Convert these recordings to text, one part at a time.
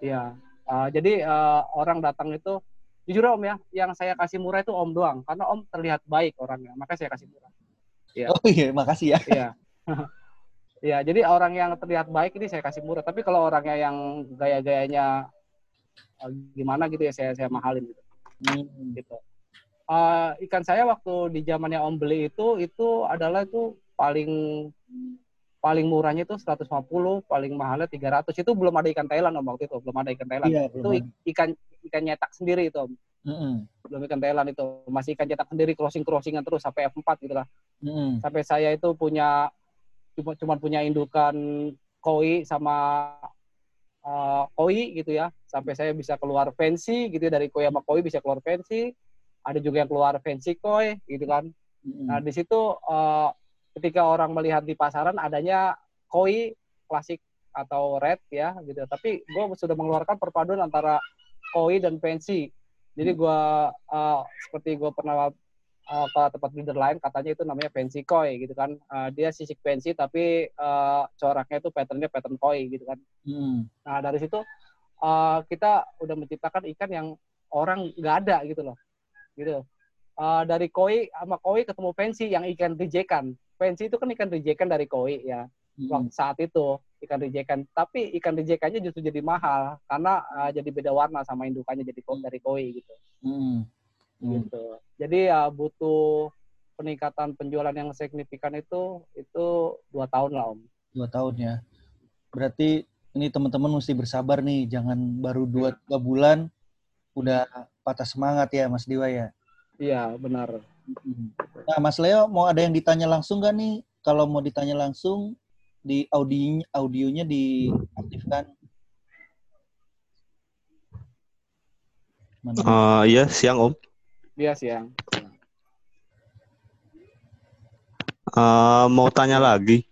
Iya. Uh, jadi uh, orang datang itu jujur om ya, yang saya kasih murah itu om doang, karena om terlihat baik orangnya, makanya saya kasih murah. Iya. Oh iya, makasih ya. Iya. Iya, jadi orang yang terlihat baik ini saya kasih murah, tapi kalau orangnya yang gaya-gayanya uh, gimana gitu ya saya saya mahalin gitu. Hmm. gitu. Uh, ikan saya waktu di zamannya Om beli itu itu adalah itu paling paling murahnya itu 150, paling mahalnya 300. Itu belum ada ikan Thailand Om waktu itu, belum ada ikan Thailand. Iya, itu ikan ikan nyetak sendiri itu Om. Mm-mm. Belum ikan Thailand itu. Masih ikan cetak sendiri crossing-crossingan terus sampai F4 gitu lah. Mm-mm. Sampai saya itu punya cuma cuma punya indukan koi sama uh, koi gitu ya. Sampai saya bisa keluar fancy gitu ya dari koi sama koi bisa keluar fancy. Ada juga yang keluar fancy koi gitu kan. Mm-mm. Nah, di situ eh, ketika orang melihat di pasaran adanya koi klasik atau red ya gitu. Tapi gue sudah mengeluarkan perpaduan antara koi dan fancy. Jadi gue eh, seperti gue pernah eh, ke tempat breeder lain katanya itu namanya fancy koi gitu kan. Eh, dia sisik fancy tapi eh, coraknya itu patternnya pattern koi gitu kan. Mm. Nah dari situ eh, kita udah menciptakan ikan yang orang nggak ada gitu loh, gitu. Eh, dari koi sama koi ketemu pensi yang ikan rijekan. Pensi itu kan ikan rijekan dari koi ya. Mm. Waktu saat itu ikan rijekan. Tapi ikan rijekannya justru jadi mahal karena eh, jadi beda warna sama indukannya jadi ko- dari koi gitu. Mm. Mm. Gitu. Jadi ya butuh peningkatan penjualan yang signifikan itu itu dua tahun lah om. Dua tahun ya. Berarti ini teman-teman mesti bersabar nih, jangan baru dua, dua bulan udah patah semangat ya Mas Dewa ya. Iya benar. Mm. Nah Mas Leo mau ada yang ditanya langsung nggak nih? Kalau mau ditanya langsung di audio audionya diaktifkan. Mana? Eh, iya, siang Om. Iya siang. Eh, mau tanya lagi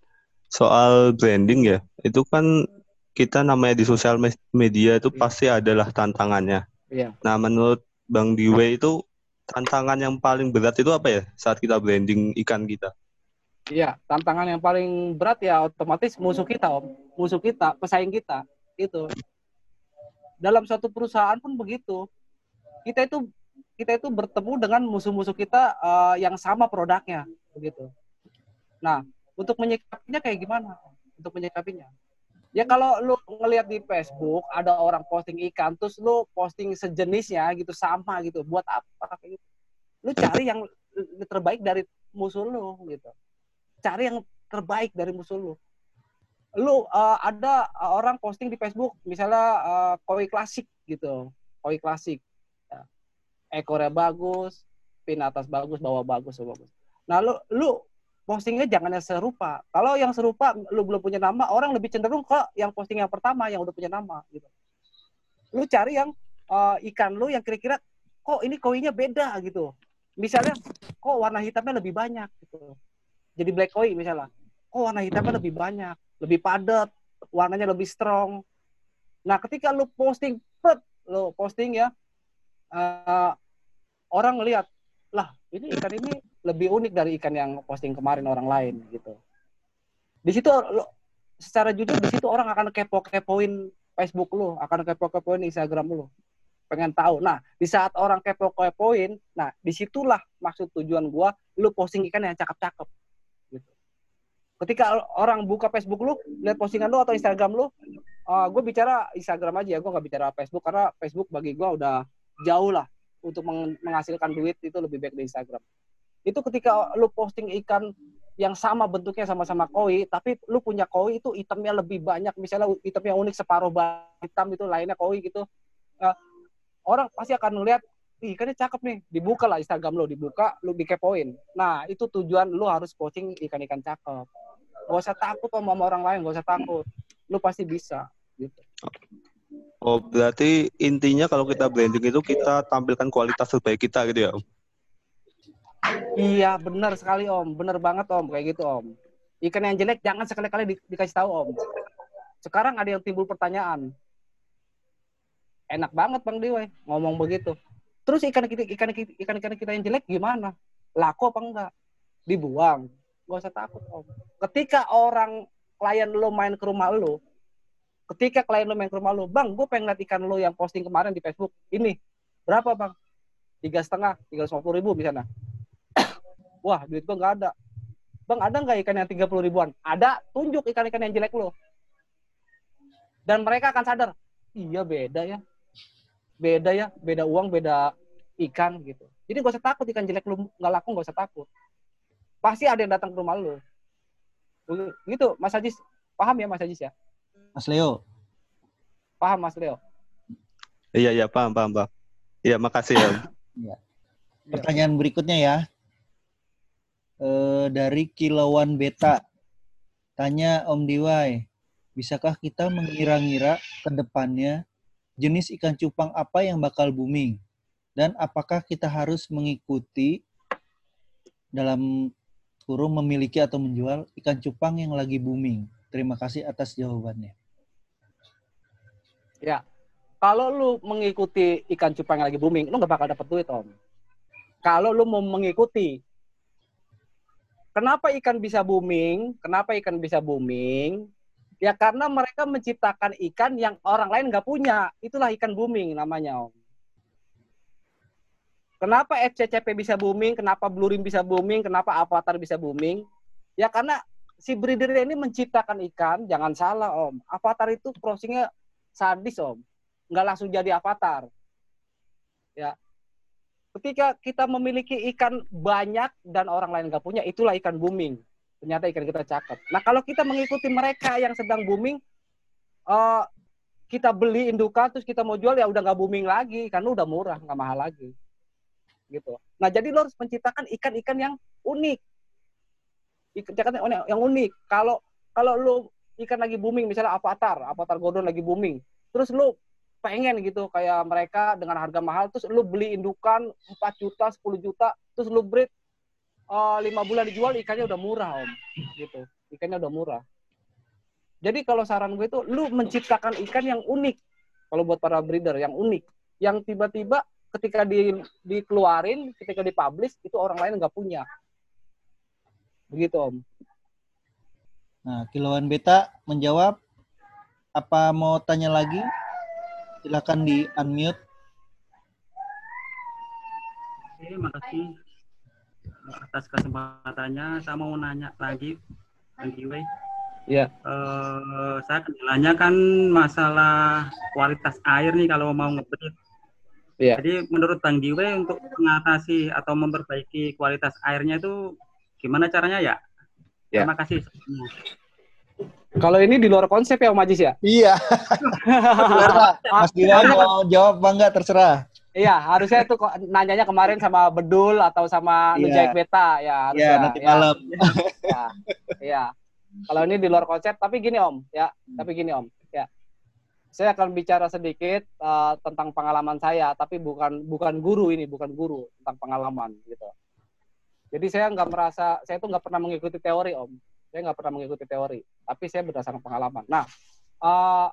soal branding ya. Itu kan kita namanya di sosial media itu pasti adalah tantangannya. Iya. Nah, menurut Bang Diwe itu tantangan yang paling berat itu apa ya saat kita branding ikan kita? Iya, tantangan yang paling berat ya otomatis musuh kita, Om. Musuh kita, pesaing kita. Itu. Dalam suatu perusahaan pun begitu. Kita itu kita itu bertemu dengan musuh-musuh kita eh, yang sama produknya, begitu. Nah, untuk menyikapinya kayak gimana? Untuk menyikapinya. Ya kalau lu ngelihat di Facebook ada orang posting ikan terus lu posting sejenisnya gitu sama gitu. Buat apa kayak gitu? Lu cari yang terbaik dari musuh lu gitu cari yang terbaik dari musuh lu. Lu uh, ada orang posting di Facebook misalnya uh, koi klasik gitu, koi klasik. Ya. Ekornya bagus, pin atas bagus, bawah bagus, bagus. Nah, lu lu postingnya jangan yang serupa. Kalau yang serupa lu belum punya nama, orang lebih cenderung ke yang posting yang pertama yang udah punya nama gitu. Lu cari yang uh, ikan lu yang kira-kira kok ini koinya beda gitu. Misalnya kok warna hitamnya lebih banyak gitu jadi black koi misalnya. Oh warna hitamnya lebih banyak, lebih padat, warnanya lebih strong. Nah ketika lu posting, pet, lu posting ya, uh, orang ngelihat, lah ini ikan ini lebih unik dari ikan yang posting kemarin orang lain gitu. Di situ lu, secara jujur di situ orang akan kepo-kepoin Facebook lu, akan kepo-kepoin Instagram lu. Pengen tahu. Nah, di saat orang kepo-kepoin, nah di situlah maksud tujuan gua, lu posting ikan yang cakep-cakep gitu. Ketika orang buka Facebook lu, lihat postingan lu atau Instagram lu, uh, gue bicara Instagram aja ya, gue nggak bicara Facebook karena Facebook bagi gue udah jauh lah untuk meng- menghasilkan duit itu lebih baik di Instagram. Itu ketika lu posting ikan yang sama bentuknya sama-sama koi, tapi lu punya koi itu itemnya lebih banyak, misalnya itemnya unik separuh hitam itu lainnya koi gitu, uh, orang pasti akan melihat Ih, ikannya cakep nih, dibuka lah Instagram lo, dibuka, lu dikepoin. Nah, itu tujuan lu harus posting ikan-ikan cakep. Gak usah takut sama orang lain, gak usah takut. Lu pasti bisa. Gitu. Oh, berarti intinya kalau kita branding itu kita tampilkan kualitas terbaik kita gitu ya? Iya, benar sekali Om. Benar banget Om, kayak gitu Om. Ikan yang jelek jangan sekali-kali di- dikasih tahu Om. Sekarang ada yang timbul pertanyaan. Enak banget Bang Dewa ngomong begitu. Terus ikan kita ikan ikan ikan kita yang jelek gimana? Laku apa enggak? Dibuang. Gak usah takut om. Ketika orang klien lo main ke rumah lo, ketika klien lo main ke rumah lo, bang, gue pengen lihat ikan lo yang posting kemarin di Facebook. Ini berapa bang? Tiga setengah, tiga ratus ribu misalnya. Wah, duit gue nggak ada. Bang, ada nggak ikan yang tiga puluh ribuan? Ada, tunjuk ikan-ikan yang jelek lo. Dan mereka akan sadar, iya beda ya. Beda ya, beda uang, beda ikan gitu. Jadi gak usah takut ikan jelek lu nggak laku, gak usah takut. Pasti ada yang datang ke rumah lu. Gitu, Mas Ajis. Paham ya Mas Ajis ya? Mas Leo. Paham Mas Leo? Iya, iya, paham, paham, paham. Iya, makasih ya. Iya. Pertanyaan berikutnya ya. E, dari Kilauan Beta. Tanya Om Diwai, bisakah kita mengira-ngira ke depannya jenis ikan cupang apa yang bakal booming? Dan apakah kita harus mengikuti dalam kurung memiliki atau menjual ikan cupang yang lagi booming? Terima kasih atas jawabannya. Ya, kalau lu mengikuti ikan cupang yang lagi booming, lu nggak bakal dapet duit, Om. Kalau lu mau mengikuti, kenapa ikan bisa booming? Kenapa ikan bisa booming? Ya karena mereka menciptakan ikan yang orang lain nggak punya. Itulah ikan booming namanya, Om. Kenapa FCCP bisa booming? Kenapa Blue Rim bisa booming? Kenapa Avatar bisa booming? Ya karena si breeder ini menciptakan ikan, jangan salah om. Avatar itu crossingnya sadis om, nggak langsung jadi avatar. Ya, ketika kita memiliki ikan banyak dan orang lain nggak punya, itulah ikan booming. Ternyata ikan kita cakep. Nah kalau kita mengikuti mereka yang sedang booming, uh, kita beli indukan terus kita mau jual ya udah nggak booming lagi karena udah murah nggak mahal lagi gitu nah jadi lo harus menciptakan ikan-ikan yang unik ikan yang unik. Kalau kalau lu ikan lagi booming misalnya avatar, avatar godon lagi booming. Terus lu pengen gitu kayak mereka dengan harga mahal terus lu beli indukan 4 juta, 10 juta, terus lu breed uh, eh, 5 bulan dijual ikannya udah murah, Om. Gitu. Ikannya udah murah. Jadi kalau saran gue itu lu menciptakan ikan yang unik. Kalau buat para breeder yang unik, yang tiba-tiba ketika di, dikeluarin, ketika dipublish itu orang lain nggak punya. Begitu Om. Nah, Kilauan Beta menjawab. Apa mau tanya lagi? Silakan di unmute. Oke, makasih atas kesempatannya. Saya mau nanya lagi, Bang Kiwei. Iya. Uh, saya kendalanya kan masalah kualitas air nih kalau mau ngebreed. Iya. Jadi menurut Bang Giwe untuk mengatasi atau memperbaiki kualitas airnya itu Gimana caranya ya? ya. Terima kasih. Kalau ini di luar konsep ya Om Ajis ya? Iya. Mas Dila mau jawab apa enggak terserah. Iya, harusnya itu nanyanya kemarin sama Bedul atau sama iya. Nujaik Beta ya harusnya. Iya, nanti ya. malam. Iya. Iya. Kalau ini di luar konsep, tapi gini Om, ya. Tapi gini Om, ya. Saya akan bicara sedikit uh, tentang pengalaman saya, tapi bukan bukan guru ini, bukan guru tentang pengalaman gitu. Jadi saya nggak merasa, saya itu nggak pernah mengikuti teori om. Saya nggak pernah mengikuti teori, tapi saya berdasarkan pengalaman. Nah, uh,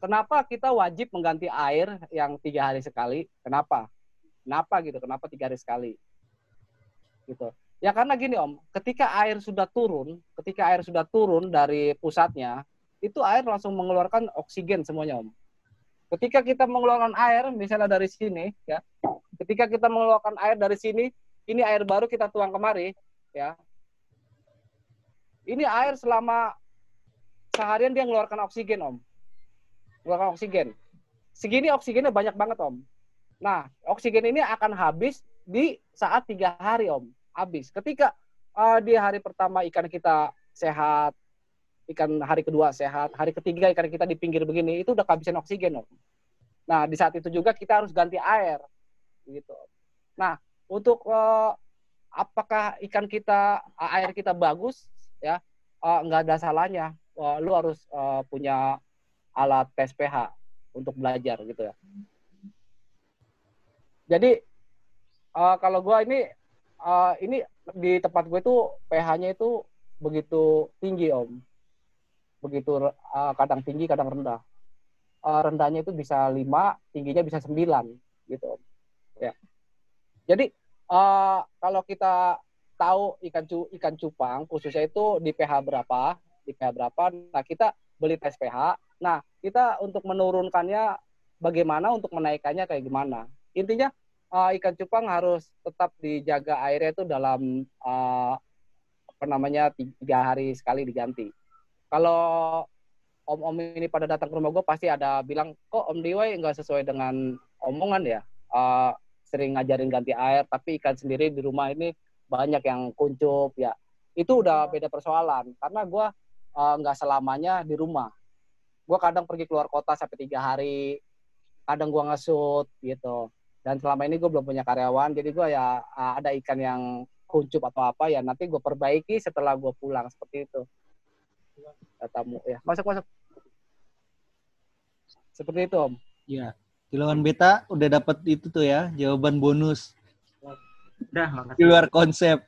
kenapa kita wajib mengganti air yang tiga hari sekali? Kenapa? Kenapa gitu? Kenapa tiga hari sekali? Gitu. Ya karena gini om, ketika air sudah turun, ketika air sudah turun dari pusatnya, itu air langsung mengeluarkan oksigen semuanya om. Ketika kita mengeluarkan air, misalnya dari sini, ya, ketika kita mengeluarkan air dari sini, ini air baru kita tuang kemari, ya. Ini air selama seharian dia mengeluarkan oksigen, Om. Mengeluarkan oksigen. Segini oksigennya banyak banget, Om. Nah, oksigen ini akan habis di saat tiga hari, Om. Habis. Ketika uh, di hari pertama ikan kita sehat, ikan hari kedua sehat, hari ketiga ikan kita di pinggir begini, itu udah kehabisan oksigen, Om. Nah, di saat itu juga kita harus ganti air. Gitu. Nah, untuk uh, apakah ikan kita air kita bagus ya. Uh, nggak ada salahnya. Uh, lu harus uh, punya alat tes pH untuk belajar gitu ya. Jadi uh, kalau gue ini uh, ini di tempat gue itu pH-nya itu begitu tinggi om. Begitu uh, kadang tinggi kadang rendah. Uh, rendahnya itu bisa 5 tingginya bisa 9 gitu om. Ya. Jadi uh, kalau kita tahu ikan cu ikan cupang khususnya itu di pH berapa, di pH berapa, nah kita beli tes pH, Nah, kita untuk menurunkannya bagaimana, untuk menaikkannya kayak gimana. Intinya uh, ikan cupang harus tetap dijaga airnya itu dalam uh, apa namanya tiga hari sekali diganti. Kalau om-om ini pada datang ke rumah gue pasti ada bilang kok om Diwai nggak sesuai dengan omongan ya. Uh, sering ngajarin ganti air, tapi ikan sendiri di rumah ini banyak yang kuncup ya. Itu udah beda persoalan karena gue nggak uh, selamanya di rumah. Gue kadang pergi keluar kota sampai tiga hari kadang gue ngesut gitu. Dan selama ini gue belum punya karyawan jadi gue ya ada ikan yang kuncup atau apa ya nanti gue perbaiki setelah gue pulang seperti itu. Tamu ya. Masuk masuk. Seperti itu om. Ya kilauan beta udah dapat itu tuh ya jawaban bonus udah makasih. di luar konsep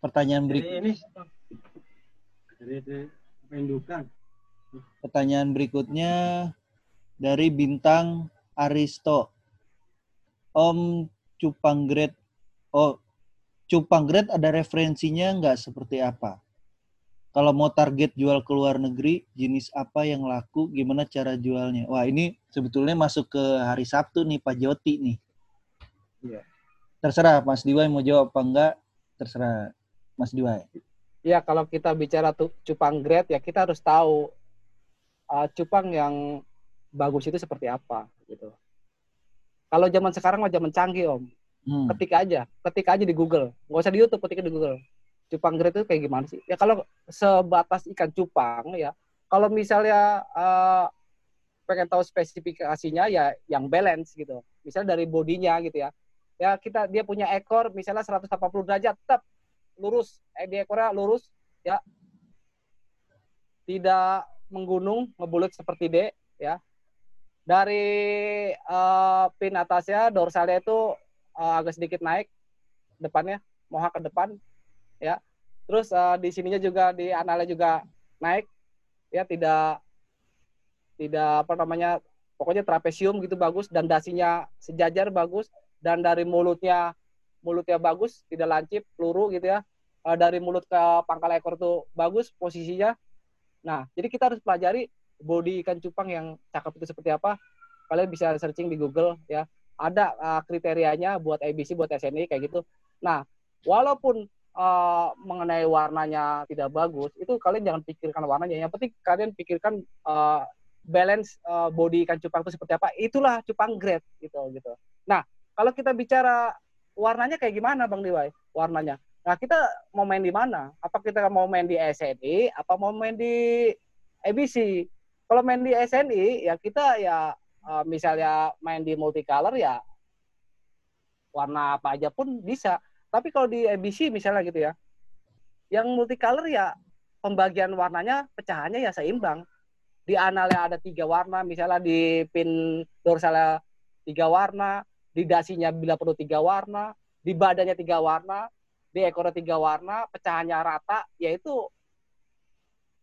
pertanyaan berikutnya ini Indukan. Pertanyaan berikutnya dari bintang Aristo. Om Cupanggrade. Oh, Cupanggrade ada referensinya nggak seperti apa? Kalau mau target jual ke luar negeri, jenis apa yang laku, gimana cara jualnya? Wah, ini sebetulnya masuk ke hari Sabtu nih, Pak Joti nih. Iya. Terserah Mas Diwai mau jawab apa enggak, terserah Mas Diwai ya kalau kita bicara tuh cupang grade ya kita harus tahu uh, cupang yang bagus itu seperti apa gitu. Kalau zaman sekarang mah zaman canggih om, hmm. ketik aja, ketik aja di Google, nggak usah di YouTube, ketik di Google. Cupang grade itu kayak gimana sih? Ya kalau sebatas ikan cupang ya, kalau misalnya uh, pengen tahu spesifikasinya ya yang balance gitu. Misalnya dari bodinya gitu ya. Ya kita dia punya ekor misalnya 180 derajat tetap lurus, eh, di ekornya lurus, ya. Tidak menggunung, ngebulut seperti D, ya. Dari uh, pin atasnya, dorsalnya itu uh, agak sedikit naik, depannya, moha ke depan, ya. Terus uh, di sininya juga, di analnya juga naik, ya, tidak tidak apa namanya pokoknya trapesium gitu bagus dan dasinya sejajar bagus dan dari mulutnya mulutnya bagus, tidak lancip, peluru gitu ya. Uh, dari mulut ke pangkal ekor tuh bagus posisinya. Nah, jadi kita harus pelajari body ikan cupang yang cakep itu seperti apa. Kalian bisa searching di Google ya. Ada uh, kriterianya buat ABC, buat SNI kayak gitu. Nah, walaupun uh, mengenai warnanya tidak bagus, itu kalian jangan pikirkan warnanya. Yang penting kalian pikirkan uh, balance uh, body ikan cupang itu seperti apa. Itulah cupang grade gitu gitu. Nah, kalau kita bicara warnanya kayak gimana Bang Diwai? Warnanya. Nah, kita mau main di mana? Apa kita mau main di SNI apa mau main di ABC? Kalau main di SNI ya kita ya uh, misalnya main di multicolor ya warna apa aja pun bisa. Tapi kalau di ABC misalnya gitu ya, yang multicolor ya pembagian warnanya pecahannya ya seimbang. Di analnya ada tiga warna, misalnya di pin dorsalnya tiga warna, di dasinya bila perlu tiga warna, di badannya tiga warna, di ekornya tiga warna, pecahannya rata, yaitu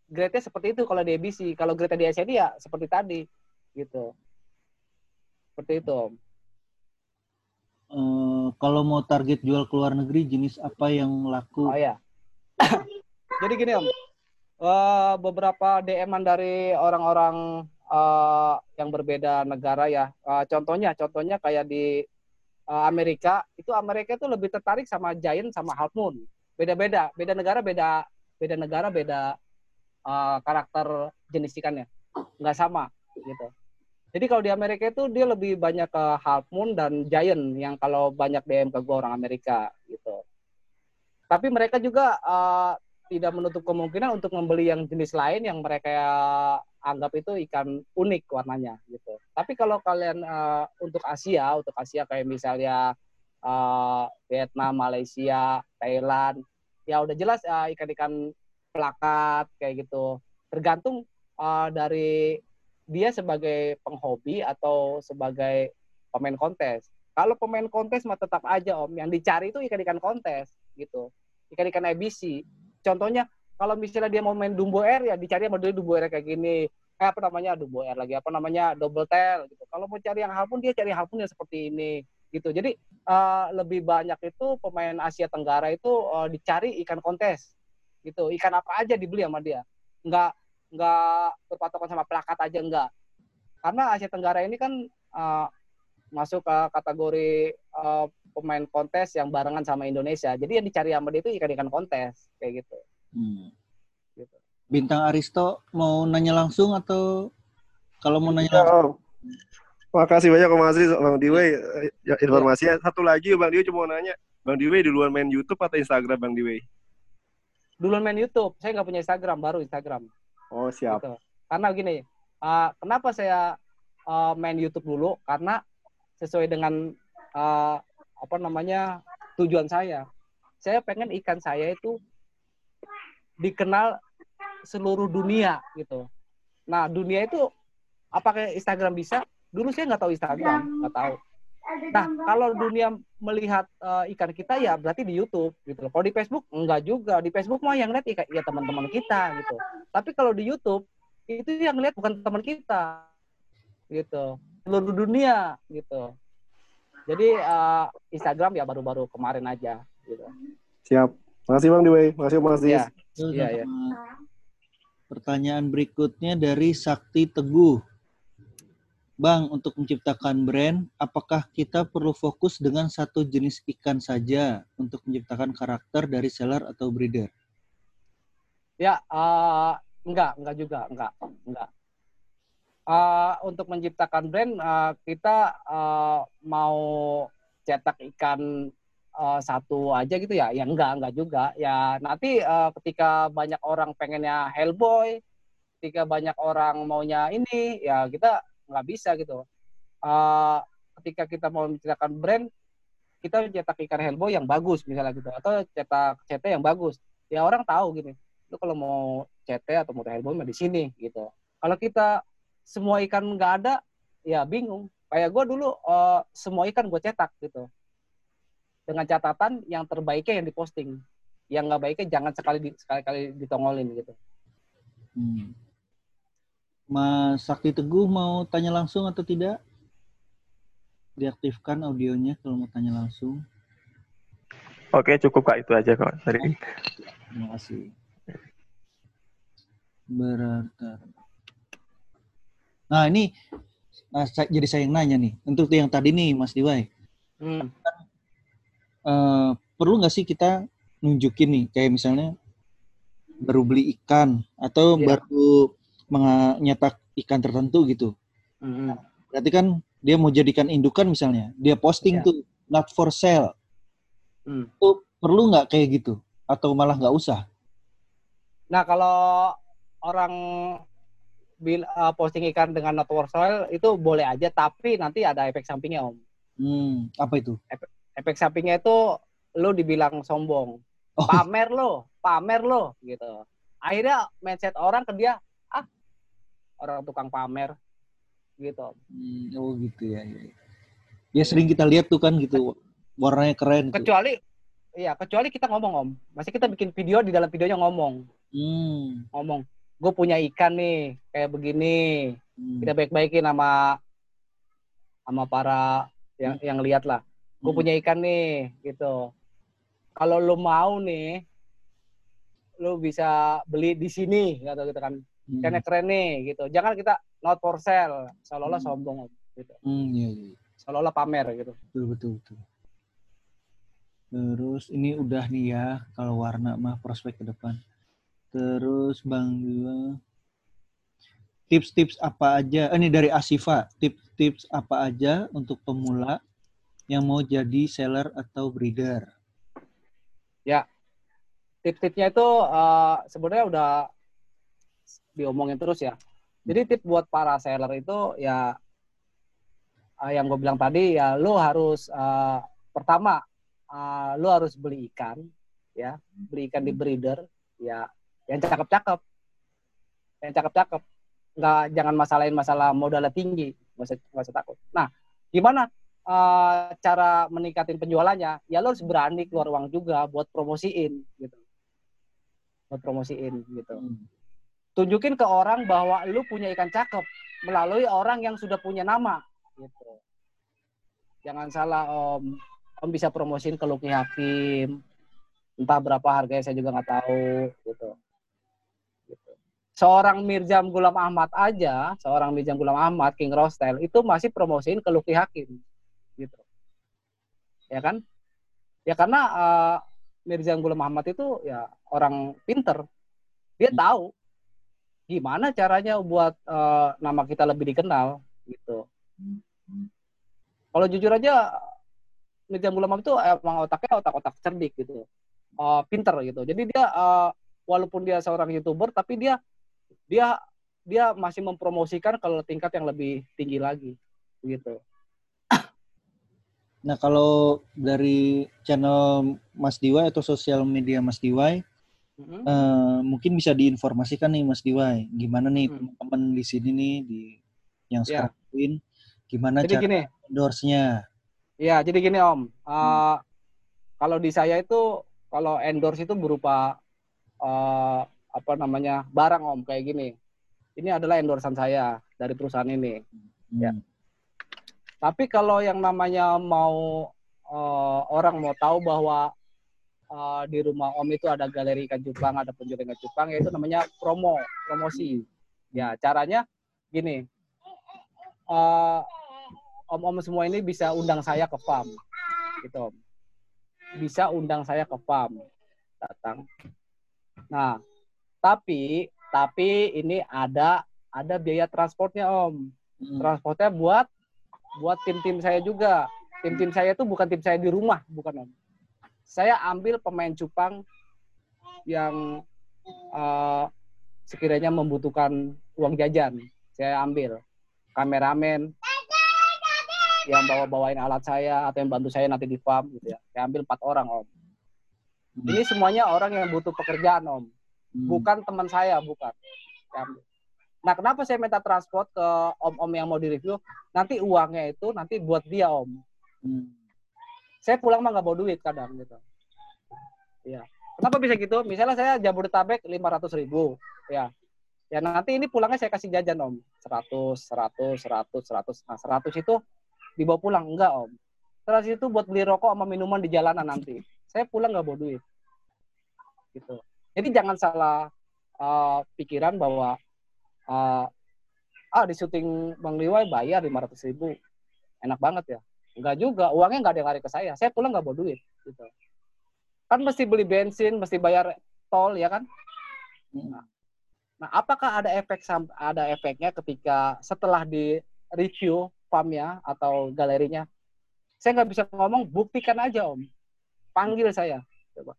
grade-nya seperti itu kalau di ABC. Kalau grade di SNI ya seperti tadi, gitu. Seperti itu, Om. Uh, kalau mau target jual ke luar negeri, jenis apa yang laku? Oh ya. Jadi gini, Om. Uh, beberapa DM-an dari orang-orang uh, yang berbeda negara ya. Uh, contohnya, contohnya kayak di uh, Amerika, itu Amerika itu lebih tertarik sama Giant sama Half Moon. Beda-beda, beda negara beda beda negara beda uh, karakter jenis ikannya. Nggak sama gitu. Jadi kalau di Amerika itu dia lebih banyak ke Half Moon dan Giant yang kalau banyak DM ke gue orang Amerika gitu. Tapi mereka juga uh, tidak menutup kemungkinan untuk membeli yang jenis lain yang mereka anggap itu ikan unik warnanya gitu. Tapi kalau kalian uh, untuk Asia, untuk Asia kayak misalnya uh, Vietnam, Malaysia, Thailand, ya udah jelas eh, ikan-ikan plakat kayak gitu. Tergantung uh, dari dia sebagai penghobi atau sebagai pemain kontes. Kalau pemain kontes mah tetap aja om, yang dicari itu ikan-ikan kontes gitu, ikan-ikan ABC. Contohnya kalau misalnya dia mau main Dumbo Air ya dicari dia Dumbo Air kayak gini. Eh, apa namanya? Dumbo Air lagi apa namanya? Double tail gitu. Kalau mau cari yang harpoon dia cari harpoon yang seperti ini gitu. Jadi uh, lebih banyak itu pemain Asia Tenggara itu uh, dicari ikan kontes gitu. Ikan apa aja dibeli sama dia. Nggak nggak berpatokan sama plakat aja enggak karena Asia Tenggara ini kan uh, masuk ke kategori uh, pemain kontes yang barengan sama Indonesia. Jadi yang dicari sama dia itu ikan-ikan kontes kayak gitu. Hmm. gitu bintang Aristo mau nanya langsung atau kalau mau nanya langsung Makasih banyak Mas Bang Diwe ya, informasinya. Satu lagi Bang Diwe cuma mau nanya, Bang Diwe duluan main YouTube atau Instagram Bang Diwe? Duluan main YouTube. Saya nggak punya Instagram, baru Instagram. Oh siap. Gitu. Karena gini, uh, kenapa saya uh, main YouTube dulu? Karena sesuai dengan uh, apa namanya tujuan saya. Saya pengen ikan saya itu dikenal seluruh dunia gitu. Nah dunia itu apakah Instagram bisa? Dulu saya nggak tahu Instagram, nggak tahu. Nah, kalau dunia melihat uh, ikan kita ya berarti di YouTube gitu. Kalau di Facebook enggak juga. Di Facebook mah yang lihat ya, ya teman-teman kita gitu. Tapi kalau di YouTube itu yang lihat bukan teman kita gitu. Seluruh dunia gitu. Jadi uh, Instagram ya baru-baru kemarin aja gitu. Siap. Makasih Bang Dewi. Makasih Mas Dis. Iya, iya. Ya. Pertanyaan berikutnya dari Sakti Teguh. Bang, untuk menciptakan brand, apakah kita perlu fokus dengan satu jenis ikan saja untuk menciptakan karakter dari seller atau breeder? Ya, uh, enggak, enggak juga, enggak, enggak. Uh, untuk menciptakan brand, uh, kita uh, mau cetak ikan uh, satu aja gitu ya? Ya enggak, enggak juga. Ya nanti uh, ketika banyak orang pengennya Hellboy, ketika banyak orang maunya ini, ya kita nggak bisa gitu. Uh, ketika kita mau menciptakan brand, kita cetak ikan Hellboy yang bagus misalnya gitu, atau cetak CT yang bagus. Ya orang tahu gini, lu kalau mau CT atau mau Hellboy mah di sini gitu. Kalau kita semua ikan nggak ada, ya bingung. Kayak gue dulu uh, semua ikan gue cetak gitu. Dengan catatan yang terbaiknya yang diposting. Yang nggak baiknya jangan sekali sekali-kali ditongolin gitu. Hmm. Mas Sakti Teguh mau tanya langsung atau tidak? Diaktifkan audionya kalau mau tanya langsung. Oke, cukup Kak itu aja kok. Tadi. Terima kasih. Berarti. Nah, ini nah, jadi saya yang nanya nih. Untuk yang tadi nih, Mas Diwai. Hmm. Uh, perlu nggak sih kita nunjukin nih, kayak misalnya baru beli ikan atau yeah. baru menyetak ikan tertentu gitu. Mm-hmm. Berarti kan dia mau jadikan indukan misalnya, dia posting yeah. tuh not for sale. Mm. Itu perlu nggak kayak gitu? Atau malah nggak usah? Nah kalau orang bil, uh, posting ikan dengan not for sale itu boleh aja, tapi nanti ada efek sampingnya om. Hmm, apa itu? Efek, efek sampingnya itu lo dibilang sombong, oh. pamer lo, pamer lo gitu. Akhirnya mindset orang ke dia, orang tukang pamer gitu. Hmm, oh gitu ya, ya. Ya sering kita lihat tuh kan gitu warnanya keren. Kecuali iya kecuali kita ngomong om, masih kita bikin video di dalam videonya ngomong. Hmm. Ngomong, gue punya ikan nih kayak begini. Hmm. Kita baik-baikin sama sama para yang hmm. yang lihat lah. Gue hmm. punya ikan nih gitu. Kalau lo mau nih, lo bisa beli di sini gitu gitu kan hmm. kayaknya keren nih gitu jangan kita not for sale seolah-olah hmm. sombong gitu hmm, iya, iya. seolah-olah pamer gitu betul betul betul terus ini udah nih ya kalau warna mah prospek ke depan terus bang Dua tips-tips apa aja eh, ini dari Asifa tips-tips apa aja untuk pemula yang mau jadi seller atau breeder ya tips-tipsnya itu uh, sebenarnya udah diomongin terus ya. Jadi tip buat para seller itu ya uh, yang gue bilang tadi ya lu harus uh, pertama uh, lu harus beli ikan ya, beli ikan di breeder ya yang cakep-cakep. Yang cakep-cakep. Nggak jangan masalahin masalah modalnya tinggi, nggak usah, nggak usah takut. Nah, gimana uh, cara meningkatin penjualannya? Ya lu harus berani keluar uang juga buat promosiin gitu. Buat promosiin gitu. Hmm tunjukin ke orang bahwa lu punya ikan cakep melalui orang yang sudah punya nama gitu jangan salah om om bisa promosiin ke Luki Hakim entah berapa harganya saya juga nggak tahu gitu gitu seorang Mirjam Gulam Ahmad aja, seorang Mirjam Gulam Ahmad King Rostel itu masih promosiin ke Luki Hakim gitu. Ya kan? Ya karena uh, Mirjam Gulam Ahmad itu ya orang pinter. Dia hmm. tahu gimana caranya buat uh, nama kita lebih dikenal gitu. Kalau jujur aja Mirjam Gulam Ahmad itu emang otaknya otak-otak cerdik gitu. Uh, pinter gitu. Jadi dia uh, walaupun dia seorang youtuber tapi dia dia dia masih mempromosikan kalau tingkat yang lebih tinggi lagi gitu. Nah kalau dari channel Mas Diwai atau sosial media Mas Diwai, mm-hmm. uh, mungkin bisa diinformasikan nih Mas Diwai, gimana nih mm. teman-teman di sini nih di yang ya. sekarang yeah. gimana jadi cara gini. endorse-nya? Ya jadi gini Om, uh, hmm. kalau di saya itu kalau endorse itu berupa uh, apa namanya barang om kayak gini. Ini adalah endorsan saya dari perusahaan ini. Hmm. Ya. Tapi kalau yang namanya mau uh, orang mau tahu bahwa uh, di rumah om itu ada galeri ikan cupang, ada penjual ikan cupang, yaitu namanya promo, promosi. Ya caranya gini. Uh, om-om semua ini bisa undang saya ke farm, gitu. Bisa undang saya ke farm, datang Nah, tapi tapi ini ada ada biaya transportnya Om. Hmm. Transportnya buat buat tim-tim saya juga. Tim-tim saya itu bukan tim saya di rumah, bukan Om. Saya ambil pemain cupang yang uh, sekiranya membutuhkan uang jajan. Saya ambil kameramen yang bawa-bawain alat saya atau yang bantu saya nanti di farm gitu ya. Saya ambil empat orang Om ini semuanya orang yang butuh pekerjaan om, hmm. bukan teman saya, bukan. Nah kenapa saya minta transport ke om-om yang mau direview? Nanti uangnya itu nanti buat dia om. Hmm. Saya pulang mah nggak bawa duit kadang gitu. Iya. Kenapa bisa gitu? Misalnya saya Jabodetabek lima ratus ribu, ya. Ya nanti ini pulangnya saya kasih jajan om, seratus, seratus, seratus, seratus. Nah seratus itu dibawa pulang enggak om. Seratus itu buat beli rokok sama minuman di jalanan nanti. Saya pulang nggak bawa duit gitu. Jadi jangan salah uh, pikiran bahwa uh, ah di syuting Bang Liwai bayar lima ratus ribu, enak banget ya. Enggak juga, uangnya nggak ada yang lari ke saya. Saya pulang nggak bawa duit. Gitu. Kan mesti beli bensin, mesti bayar tol ya kan. Nah, nah apakah ada efek ada efeknya ketika setelah di review farmnya atau galerinya? Saya nggak bisa ngomong, buktikan aja om. Panggil saya. Coba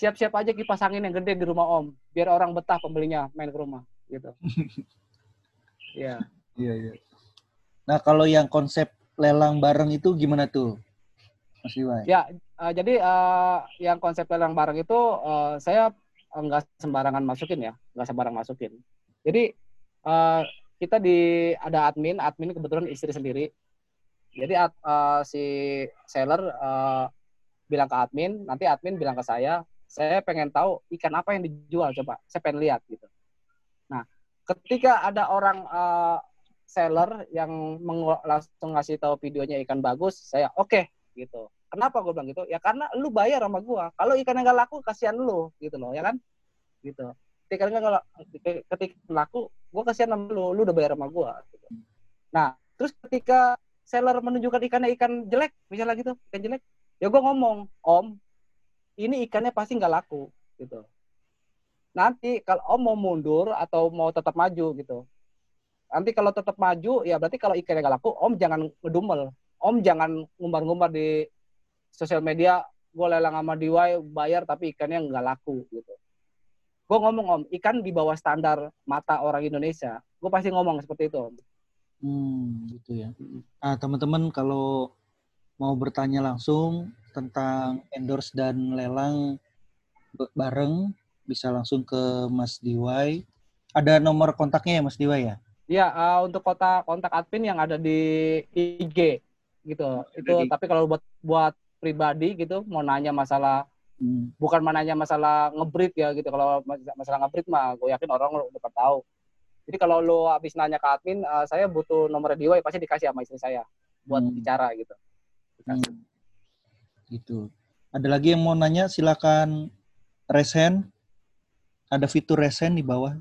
siap-siap aja kipas angin yang gede di rumah Om, biar orang betah pembelinya main ke rumah, gitu. Iya. Iya, iya. Nah, kalau yang konsep lelang bareng itu gimana tuh? Mas Iwai? Ya, uh, jadi uh, yang konsep lelang bareng itu uh, saya nggak sembarangan masukin ya, nggak sembarang masukin. Jadi uh, kita di ada admin, admin kebetulan istri sendiri. Jadi uh, si seller uh, bilang ke admin, nanti admin bilang ke saya, saya pengen tahu ikan apa yang dijual coba saya pengen lihat gitu ketika ada orang uh, seller yang langsung ngasih tahu videonya ikan bagus saya oke okay, gitu. Kenapa gue bilang gitu? Ya karena lu bayar sama gue kalau ikan yang gak laku kasihan lu gitu loh ya kan? Gitu. Ketika nggak ketika laku gue kasihan sama lu lu udah bayar sama gue gitu. nah terus ketika seller menunjukkan ikannya ikan jelek misalnya gitu ikan jelek ya gue ngomong om ini ikannya pasti nggak laku gitu. Nanti kalau Om mau mundur atau mau tetap maju gitu. Nanti kalau tetap maju ya berarti kalau ikannya nggak laku, Om jangan ngedumel. Om jangan ngumbar-ngumbar di sosial media, gue lelang sama DIY bayar tapi ikannya nggak laku gitu. Gue ngomong Om, ikan di bawah standar mata orang Indonesia. Gue pasti ngomong seperti itu Om. Hmm, gitu ya. Nah, teman-teman kalau mau bertanya langsung tentang endorse dan lelang bareng bisa langsung ke Mas Diwai. Ada nomor kontaknya ya Mas Diwai ya? Iya, uh, untuk kontak kontak admin yang ada di IG gitu. Itu tapi kalau buat buat pribadi gitu mau nanya masalah hmm. bukan nanya masalah ngebrit ya gitu. Kalau masalah ngebrit mah gue yakin orang udah tahu. Jadi kalau lo habis nanya ke admin, uh, saya butuh nomor Diwai pasti dikasih sama istri saya buat hmm. bicara gitu. Hmm gitu. Ada lagi yang mau nanya silakan resen. Ada fitur resen di bawah